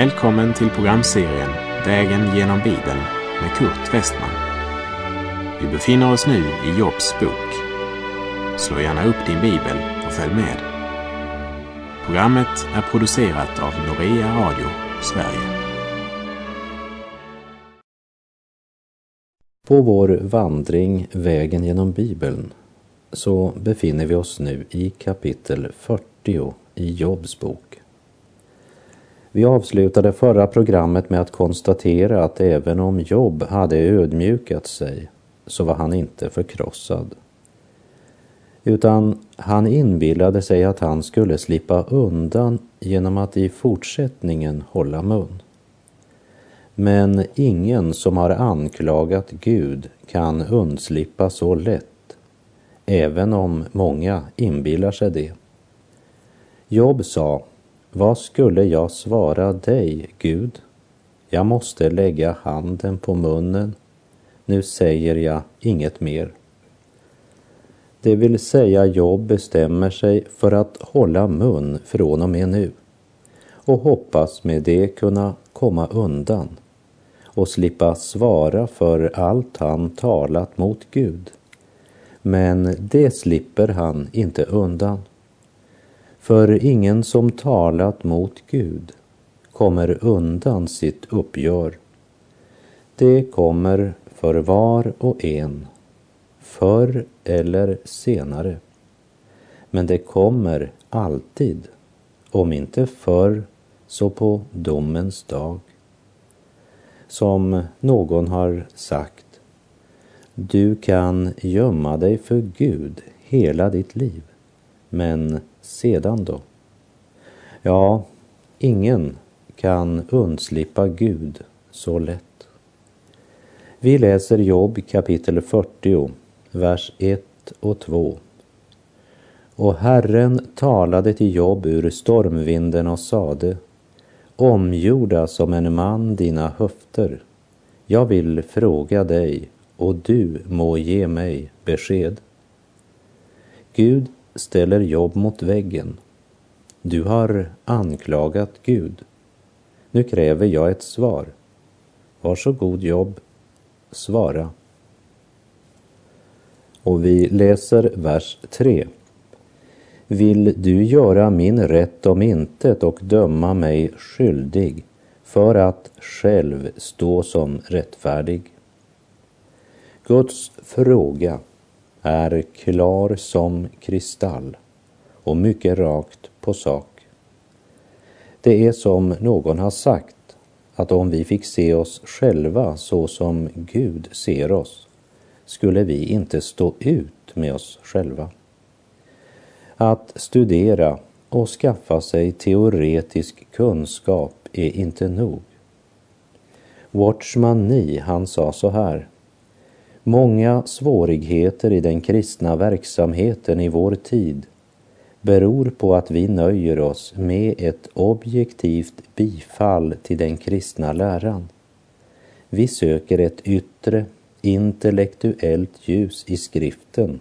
Välkommen till programserien Vägen genom Bibeln med Kurt Westman. Vi befinner oss nu i Jobs bok. Slå gärna upp din bibel och följ med. Programmet är producerat av Norea Radio Sverige. På vår vandring Vägen genom Bibeln så befinner vi oss nu i kapitel 40 i Jobs bok. Vi avslutade förra programmet med att konstatera att även om Job hade ödmjukat sig så var han inte förkrossad. Utan han inbillade sig att han skulle slippa undan genom att i fortsättningen hålla mun. Men ingen som har anklagat Gud kan undslippa så lätt, även om många inbillar sig det. Job sa vad skulle jag svara dig, Gud? Jag måste lägga handen på munnen. Nu säger jag inget mer. Det vill säga Jobb bestämmer sig för att hålla mun från och med nu och hoppas med det kunna komma undan och slippa svara för allt han talat mot Gud. Men det slipper han inte undan. För ingen som talat mot Gud kommer undan sitt uppgör. Det kommer för var och en, förr eller senare. Men det kommer alltid, om inte förr så på domens dag. Som någon har sagt, du kan gömma dig för Gud hela ditt liv, men sedan då? Ja, ingen kan undslippa Gud så lätt. Vi läser Jobb kapitel 40, vers 1 och 2. Och Herren talade till Jobb ur stormvinden och sade Omgjorda som en man dina höfter. Jag vill fråga dig och du må ge mig besked. Gud ställer Jobb mot väggen. Du har anklagat Gud. Nu kräver jag ett svar. Varsågod Jobb, svara. Och vi läser vers 3. Vill du göra min rätt om intet och döma mig skyldig för att själv stå som rättfärdig? Guds fråga är klar som kristall och mycket rakt på sak. Det är som någon har sagt att om vi fick se oss själva så som Gud ser oss skulle vi inte stå ut med oss själva. Att studera och skaffa sig teoretisk kunskap är inte nog. Watchman Nee, han sa så här Många svårigheter i den kristna verksamheten i vår tid beror på att vi nöjer oss med ett objektivt bifall till den kristna läran. Vi söker ett yttre, intellektuellt ljus i skriften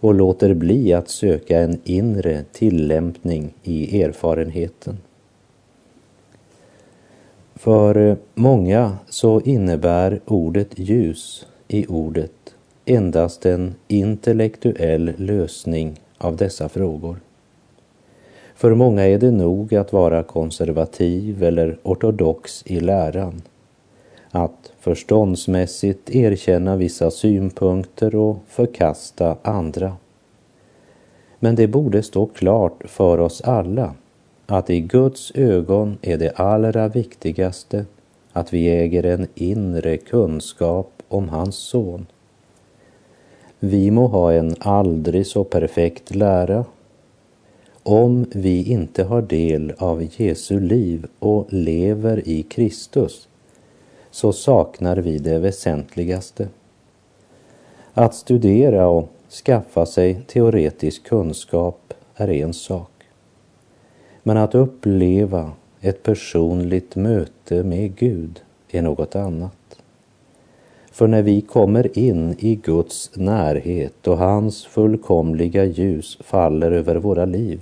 och låter bli att söka en inre tillämpning i erfarenheten. För många så innebär ordet ljus i ordet endast en intellektuell lösning av dessa frågor. För många är det nog att vara konservativ eller ortodox i läran, att förståndsmässigt erkänna vissa synpunkter och förkasta andra. Men det borde stå klart för oss alla att i Guds ögon är det allra viktigaste att vi äger en inre kunskap om hans son. Vi må ha en aldrig så perfekt lära. Om vi inte har del av Jesu liv och lever i Kristus så saknar vi det väsentligaste. Att studera och skaffa sig teoretisk kunskap är en sak. Men att uppleva ett personligt möte med Gud är något annat. För när vi kommer in i Guds närhet och hans fullkomliga ljus faller över våra liv,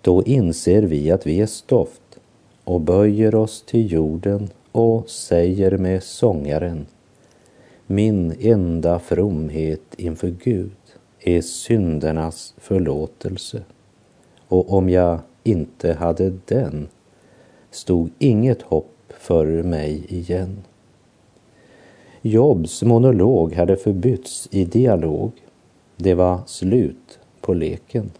då inser vi att vi är stoft och böjer oss till jorden och säger med sångaren Min enda fromhet inför Gud är syndernas förlåtelse och om jag inte hade den stod inget hopp för mig igen. Jobs monolog hade förbytts i dialog. Det var slut på leken.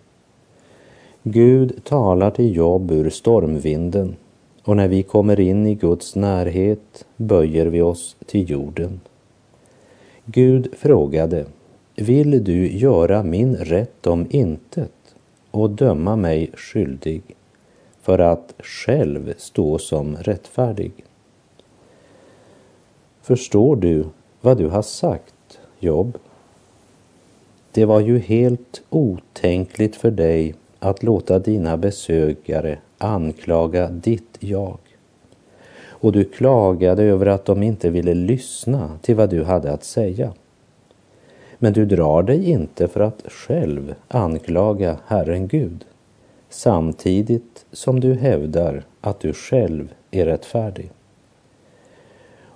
Gud talar till Job ur stormvinden och när vi kommer in i Guds närhet böjer vi oss till jorden. Gud frågade, vill du göra min rätt om intet och döma mig skyldig för att själv stå som rättfärdig? Förstår du vad du har sagt, Jobb? Det var ju helt otänkligt för dig att låta dina besökare anklaga ditt jag. Och du klagade över att de inte ville lyssna till vad du hade att säga. Men du drar dig inte för att själv anklaga Herren Gud samtidigt som du hävdar att du själv är rättfärdig.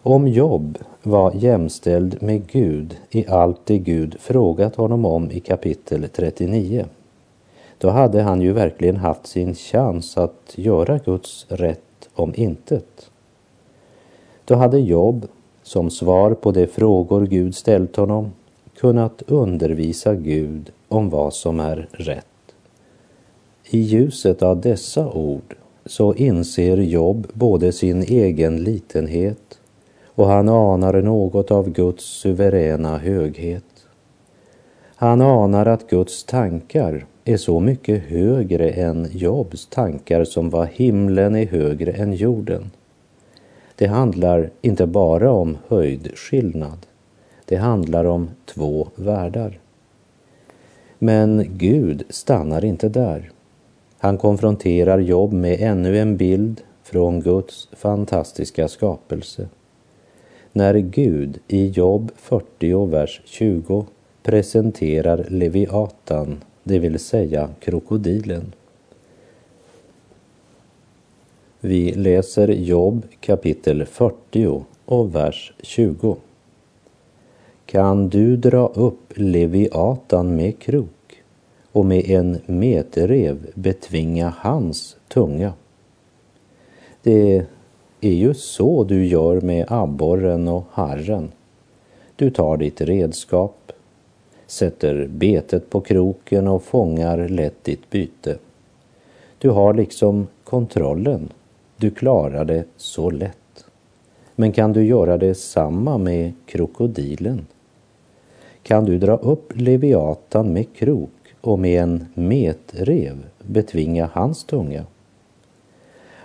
Om Jobb var jämställd med Gud i allt det Gud frågat honom om i kapitel 39, då hade han ju verkligen haft sin chans att göra Guds rätt om intet. Då hade Jobb, som svar på de frågor Gud ställt honom, kunnat undervisa Gud om vad som är rätt. I ljuset av dessa ord så inser Jobb både sin egen litenhet och han anar något av Guds suveräna höghet. Han anar att Guds tankar är så mycket högre än Jobs tankar som var himlen är högre än jorden. Det handlar inte bara om höjdskillnad. Det handlar om två världar. Men Gud stannar inte där. Han konfronterar Job med ännu en bild från Guds fantastiska skapelse. När Gud i Jobb 40, vers 20 presenterar Leviatan, det vill säga krokodilen. Vi läser Jobb kapitel 40 och vers 20. Kan du dra upp Leviatan med krok och med en metrev betvinga hans tunga? Det är ju så du gör med abborren och harren. Du tar ditt redskap, sätter betet på kroken och fångar lätt ditt byte. Du har liksom kontrollen. Du klarar det så lätt. Men kan du göra detsamma med krokodilen? Kan du dra upp Leviatan med krok och med en metrev betvinga hans tunga?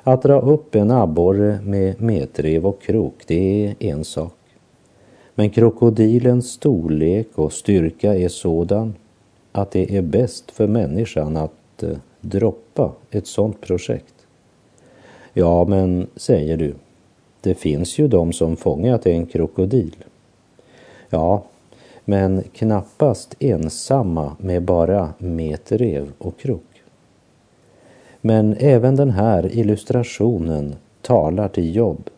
Att dra upp en abborre med metrev och krok, det är en sak. Men krokodilens storlek och styrka är sådan att det är bäst för människan att eh, droppa ett sådant projekt. Ja, men säger du, det finns ju de som fångat en krokodil. Ja, men knappast ensamma med bara metrev och krok. Men även den här illustrationen talar till Jobb.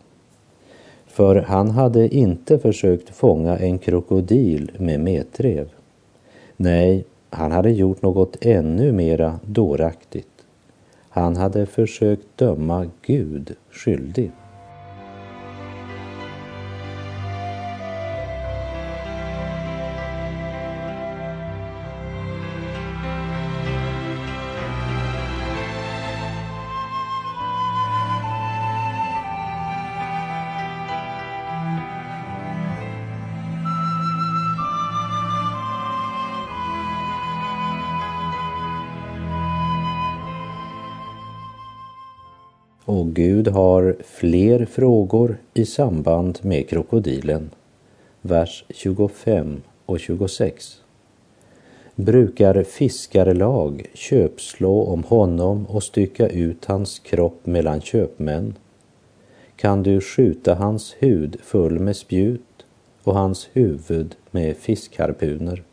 För han hade inte försökt fånga en krokodil med metrev. Nej, han hade gjort något ännu mera dåraktigt. Han hade försökt döma Gud skyldig. Och Gud har fler frågor i samband med krokodilen. Vers 25 och 26. Brukar fiskarlag köpslå om honom och stycka ut hans kropp mellan köpmän? Kan du skjuta hans hud full med spjut och hans huvud med fiskharpuner?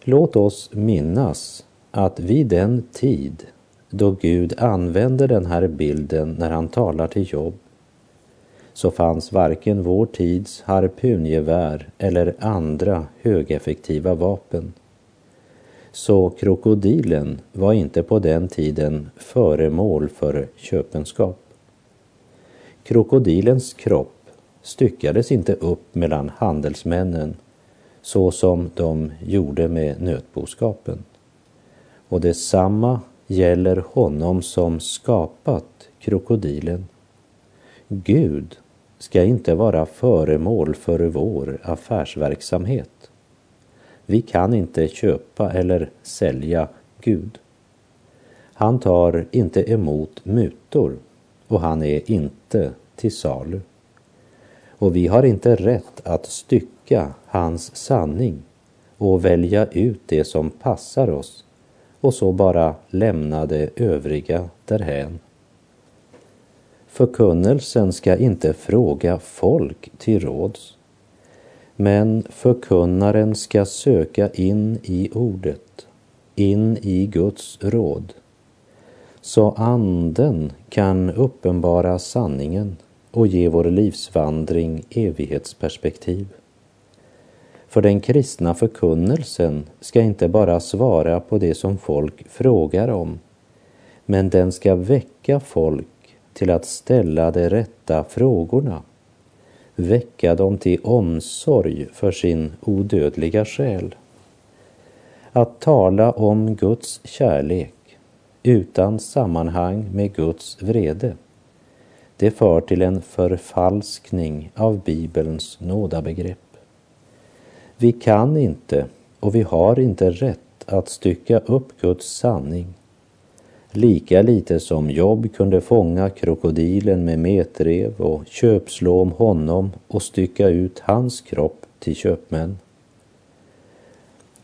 Låt oss minnas att vid den tid då Gud använder den här bilden när han talar till Jobb så fanns varken vår tids harpungevär eller andra högeffektiva vapen. Så krokodilen var inte på den tiden föremål för köpenskap. Krokodilens kropp styckades inte upp mellan handelsmännen så som de gjorde med nötboskapen. Och detsamma gäller honom som skapat krokodilen. Gud ska inte vara föremål för vår affärsverksamhet. Vi kan inte köpa eller sälja Gud. Han tar inte emot mutor och han är inte till salu. Och vi har inte rätt att stycka hans sanning och välja ut det som passar oss och så bara lämna det övriga därhän. Förkunnelsen ska inte fråga folk till råds, men förkunnaren ska söka in i ordet, in i Guds råd, så anden kan uppenbara sanningen och ge vår livsvandring evighetsperspektiv. För den kristna förkunnelsen ska inte bara svara på det som folk frågar om, men den ska väcka folk till att ställa de rätta frågorna, väcka dem till omsorg för sin odödliga själ. Att tala om Guds kärlek utan sammanhang med Guds vrede, det för till en förfalskning av Bibelns nådabegrepp. Vi kan inte och vi har inte rätt att stycka upp Guds sanning Lika lite som Job kunde fånga krokodilen med metrev och köpslå om honom och stycka ut hans kropp till köpmän.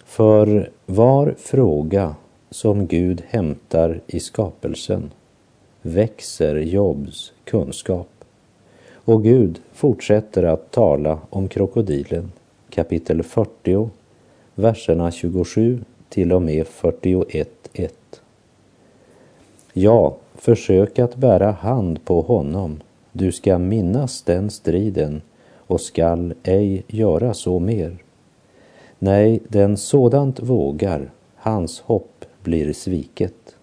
För var fråga som Gud hämtar i skapelsen växer Jobs kunskap. Och Gud fortsätter att tala om krokodilen, kapitel 40, verserna 27 till och med 41.1. Ja, försök att bära hand på honom. Du ska minnas den striden och skall ej göra så mer. Nej, den sådant vågar, hans hopp blir sviket.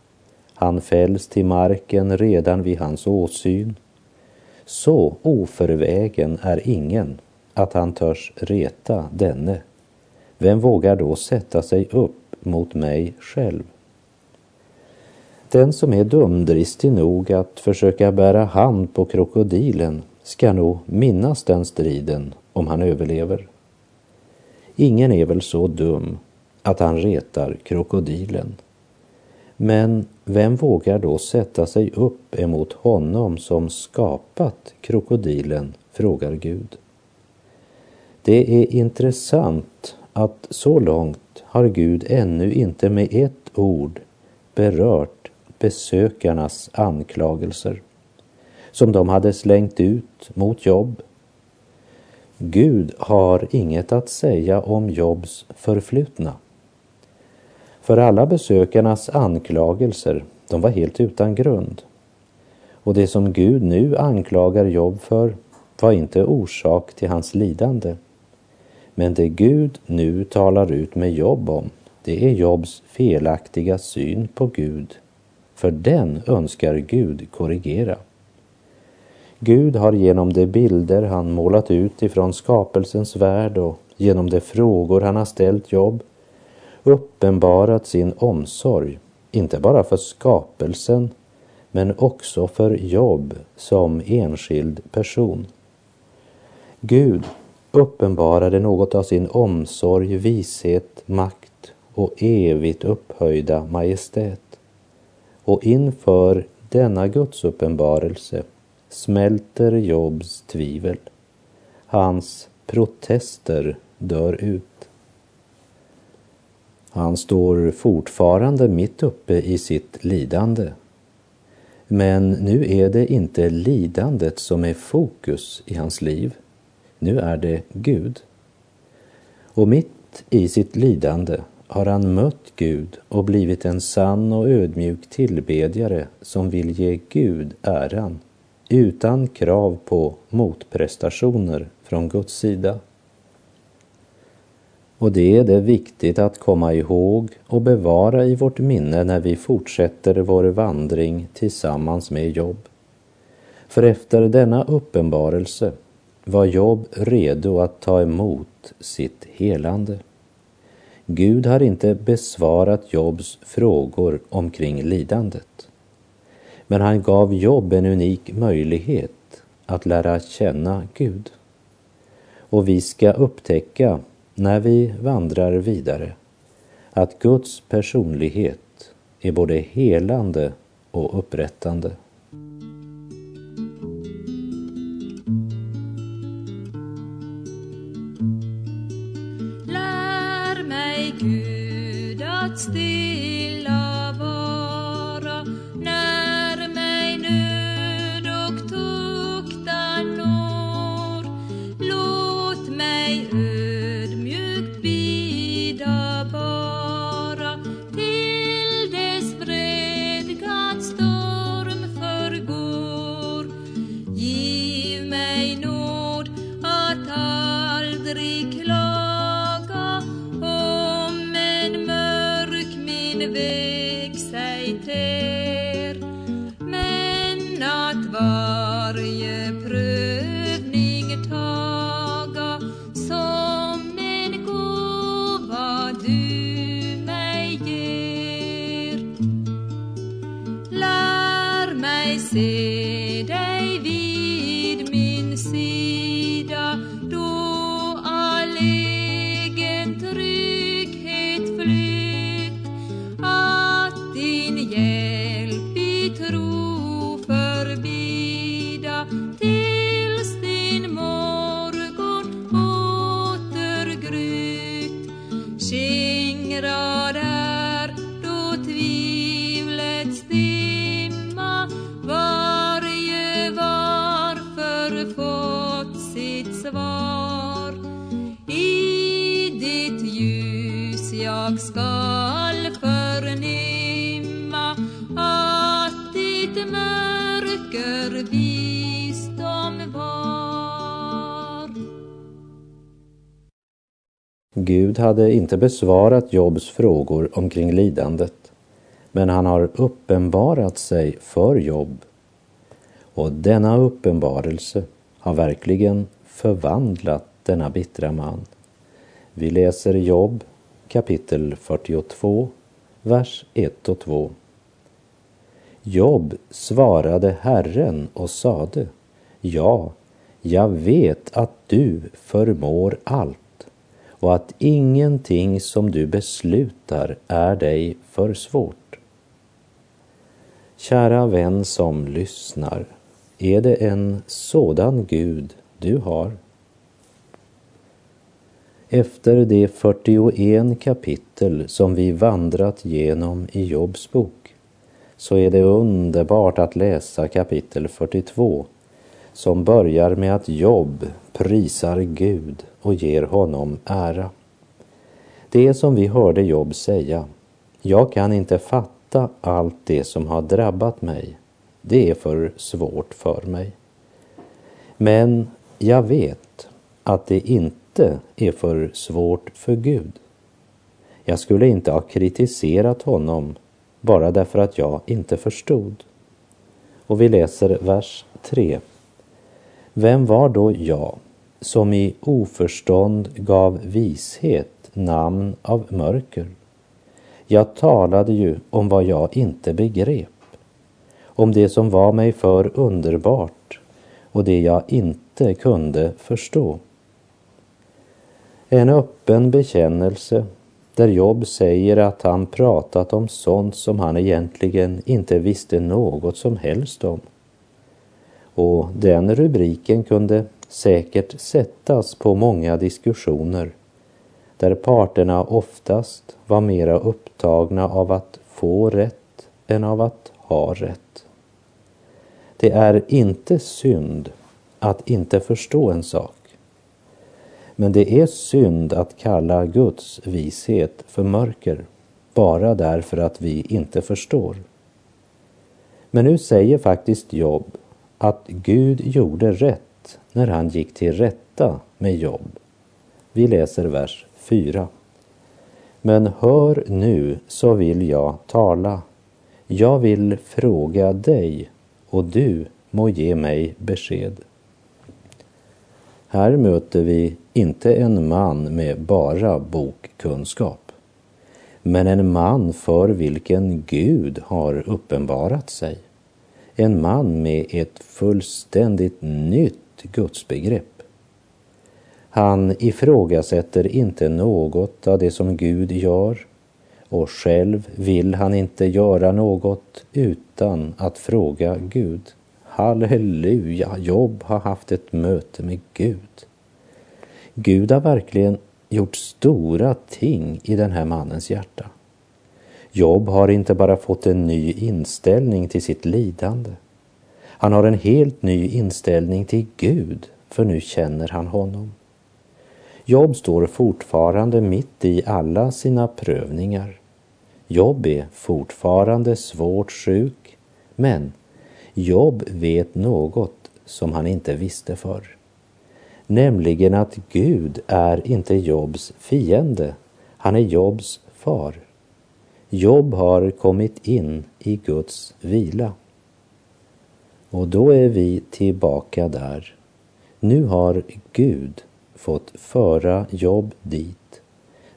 Han fälls till marken redan vid hans åsyn. Så oförvägen är ingen att han törs reta denne. Vem vågar då sätta sig upp mot mig själv? Den som är dumdristig nog att försöka bära hand på krokodilen ska nog minnas den striden om han överlever. Ingen är väl så dum att han retar krokodilen. Men vem vågar då sätta sig upp emot honom som skapat krokodilen, frågar Gud. Det är intressant att så långt har Gud ännu inte med ett ord berört besökarnas anklagelser som de hade slängt ut mot Jobb. Gud har inget att säga om Jobs förflutna. För alla besökarnas anklagelser, de var helt utan grund. Och det som Gud nu anklagar Jobb för var inte orsak till hans lidande. Men det Gud nu talar ut med Jobb om, det är Jobs felaktiga syn på Gud för den önskar Gud korrigera. Gud har genom de bilder han målat ut ifrån skapelsens värld och genom de frågor han har ställt Jobb uppenbarat sin omsorg, inte bara för skapelsen, men också för Jobb som enskild person. Gud uppenbarade något av sin omsorg, vishet, makt och evigt upphöjda majestät och inför denna gudsuppenbarelse smälter Jobs tvivel. Hans protester dör ut. Han står fortfarande mitt uppe i sitt lidande. Men nu är det inte lidandet som är fokus i hans liv. Nu är det Gud. Och mitt i sitt lidande har han mött Gud och blivit en sann och ödmjuk tillbedjare som vill ge Gud äran utan krav på motprestationer från Guds sida. Och det är det viktigt att komma ihåg och bevara i vårt minne när vi fortsätter vår vandring tillsammans med Jobb. För efter denna uppenbarelse var Job redo att ta emot sitt helande. Gud har inte besvarat Jobs frågor omkring lidandet. Men han gav Job en unik möjlighet att lära känna Gud. Och vi ska upptäcka när vi vandrar vidare att Guds personlighet är både helande och upprättande. Hade inte besvarat Jobs frågor omkring lidandet, men han har uppenbarat sig för Job. Och denna uppenbarelse har verkligen förvandlat denna bittra man. Vi läser Jobb kapitel 42, vers 1 och 2. Job svarade Herren och sade, ja, jag vet att du förmår allt och att ingenting som du beslutar är dig för svårt. Kära vän som lyssnar, är det en sådan Gud du har? Efter de 41 kapitel som vi vandrat genom i Jobs bok så är det underbart att läsa kapitel 42 som börjar med att Jobb prisar Gud och ger honom ära. Det är som vi hörde Jobb säga, jag kan inte fatta allt det som har drabbat mig. Det är för svårt för mig. Men jag vet att det inte är för svårt för Gud. Jag skulle inte ha kritiserat honom bara därför att jag inte förstod. Och vi läser vers 3. Vem var då jag som i oförstånd gav vishet namn av mörker? Jag talade ju om vad jag inte begrep, om det som var mig för underbart och det jag inte kunde förstå. En öppen bekännelse där Job säger att han pratat om sånt som han egentligen inte visste något som helst om. Och den rubriken kunde säkert sättas på många diskussioner där parterna oftast var mera upptagna av att få rätt än av att ha rätt. Det är inte synd att inte förstå en sak. Men det är synd att kalla Guds vishet för mörker bara därför att vi inte förstår. Men nu säger faktiskt Jobb att Gud gjorde rätt när han gick till rätta med Jobb. Vi läser vers 4. Men hör nu så vill jag tala. Jag vill fråga dig och du må ge mig besked. Här möter vi inte en man med bara bokkunskap, men en man för vilken Gud har uppenbarat sig. En man med ett fullständigt nytt gudsbegrepp. Han ifrågasätter inte något av det som Gud gör och själv vill han inte göra något utan att fråga Gud. Halleluja, Jobb har haft ett möte med Gud. Gud har verkligen gjort stora ting i den här mannens hjärta. Jobb har inte bara fått en ny inställning till sitt lidande. Han har en helt ny inställning till Gud, för nu känner han honom. Jobb står fortfarande mitt i alla sina prövningar. Jobb är fortfarande svårt sjuk, men Jobb vet något som han inte visste förr. Nämligen att Gud är inte Jobs fiende, han är Jobs far. Jobb har kommit in i Guds vila. Och då är vi tillbaka där. Nu har Gud fått föra Jobb dit,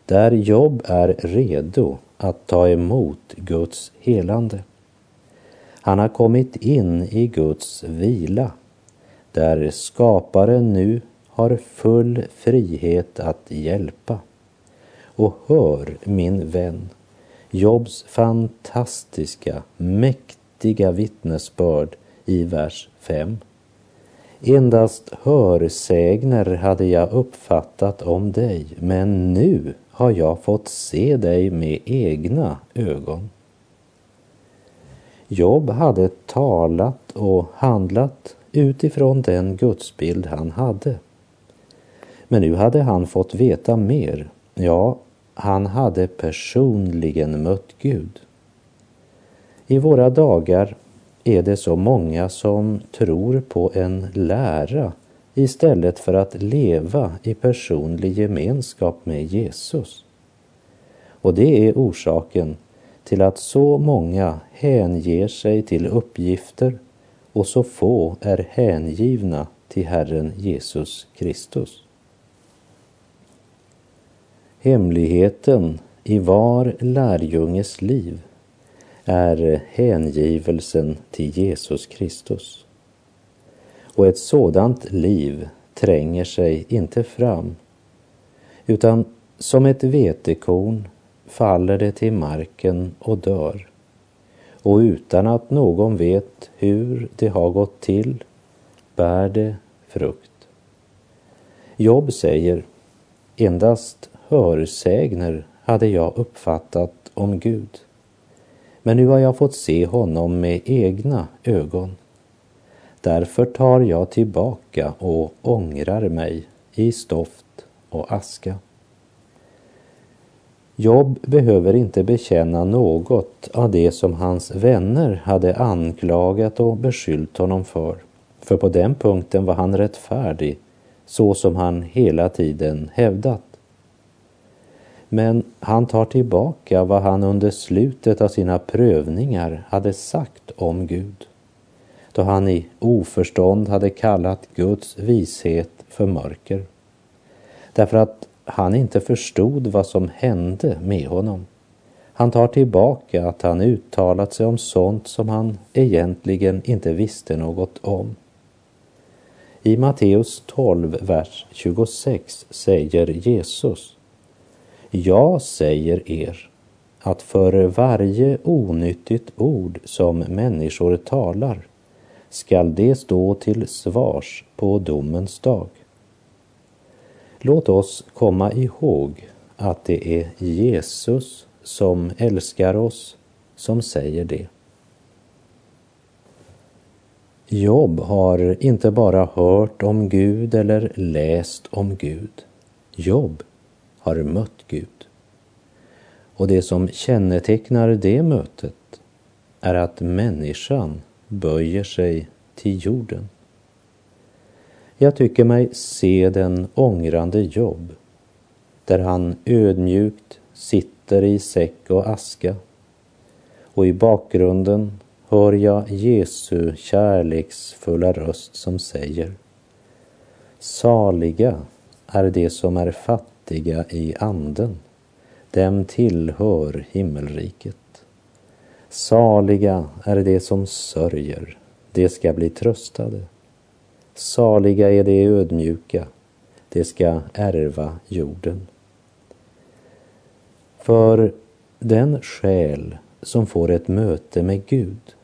där Jobb är redo att ta emot Guds helande. Han har kommit in i Guds vila, där skaparen nu har full frihet att hjälpa. Och hör, min vän, Jobs fantastiska, mäktiga vittnesbörd i vers 5. Endast hörsägner hade jag uppfattat om dig, men nu har jag fått se dig med egna ögon. Job hade talat och handlat utifrån den gudsbild han hade. Men nu hade han fått veta mer. Ja, han hade personligen mött Gud. I våra dagar är det så många som tror på en lära istället för att leva i personlig gemenskap med Jesus. Och det är orsaken till att så många hänger sig till uppgifter och så få är hängivna till Herren Jesus Kristus. Hemligheten i var lärjunges liv är hängivelsen till Jesus Kristus. Och ett sådant liv tränger sig inte fram, utan som ett vetekorn faller det till marken och dör. Och utan att någon vet hur det har gått till bär det frukt. Jobb säger, endast hörsägner hade jag uppfattat om Gud. Men nu har jag fått se honom med egna ögon. Därför tar jag tillbaka och ångrar mig i stoft och aska. Jobb behöver inte bekänna något av det som hans vänner hade anklagat och beskyllt honom för. För på den punkten var han rättfärdig, så som han hela tiden hävdat. Men han tar tillbaka vad han under slutet av sina prövningar hade sagt om Gud. Då han i oförstånd hade kallat Guds vishet för mörker. Därför att han inte förstod vad som hände med honom. Han tar tillbaka att han uttalat sig om sånt som han egentligen inte visste något om. I Matteus 12, vers 26 säger Jesus jag säger er att för varje onyttigt ord som människor talar skall det stå till svars på domens dag. Låt oss komma ihåg att det är Jesus som älskar oss som säger det. Jobb har inte bara hört om Gud eller läst om Gud. Jobb har mött Gud. Och det som kännetecknar det mötet är att människan böjer sig till jorden. Jag tycker mig se den ångrande jobb där han ödmjukt sitter i säck och aska och i bakgrunden hör jag Jesu kärleksfulla röst som säger Saliga är de som är fattiga i anden, dem tillhör himmelriket. Saliga är de som sörjer, de ska bli tröstade. Saliga är de ödmjuka, de ska ärva jorden. För den själ som får ett möte med Gud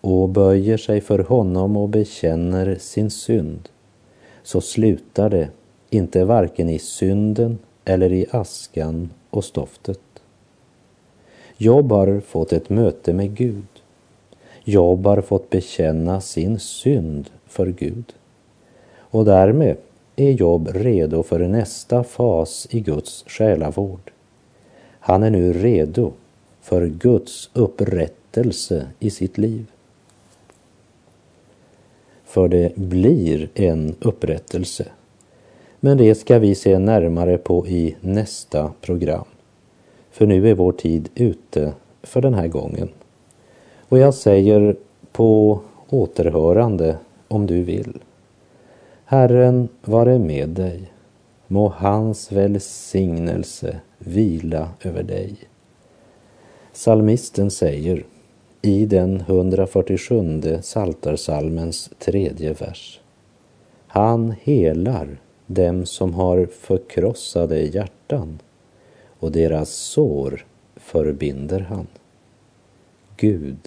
och böjer sig för honom och bekänner sin synd, så slutar det inte varken i synden eller i askan och stoftet. Jobb har fått ett möte med Gud. Jobb har fått bekänna sin synd för Gud. Och därmed är Jobb redo för nästa fas i Guds själavård. Han är nu redo för Guds upprättelse i sitt liv. För det blir en upprättelse. Men det ska vi se närmare på i nästa program. För nu är vår tid ute för den här gången. Och jag säger på återhörande om du vill. Herren vare med dig. Må hans välsignelse vila över dig. Salmisten säger i den 147 Saltarsalmens tredje vers. Han helar dem som har förkrossade hjärtan och deras sår förbinder han. Gud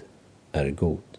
är god.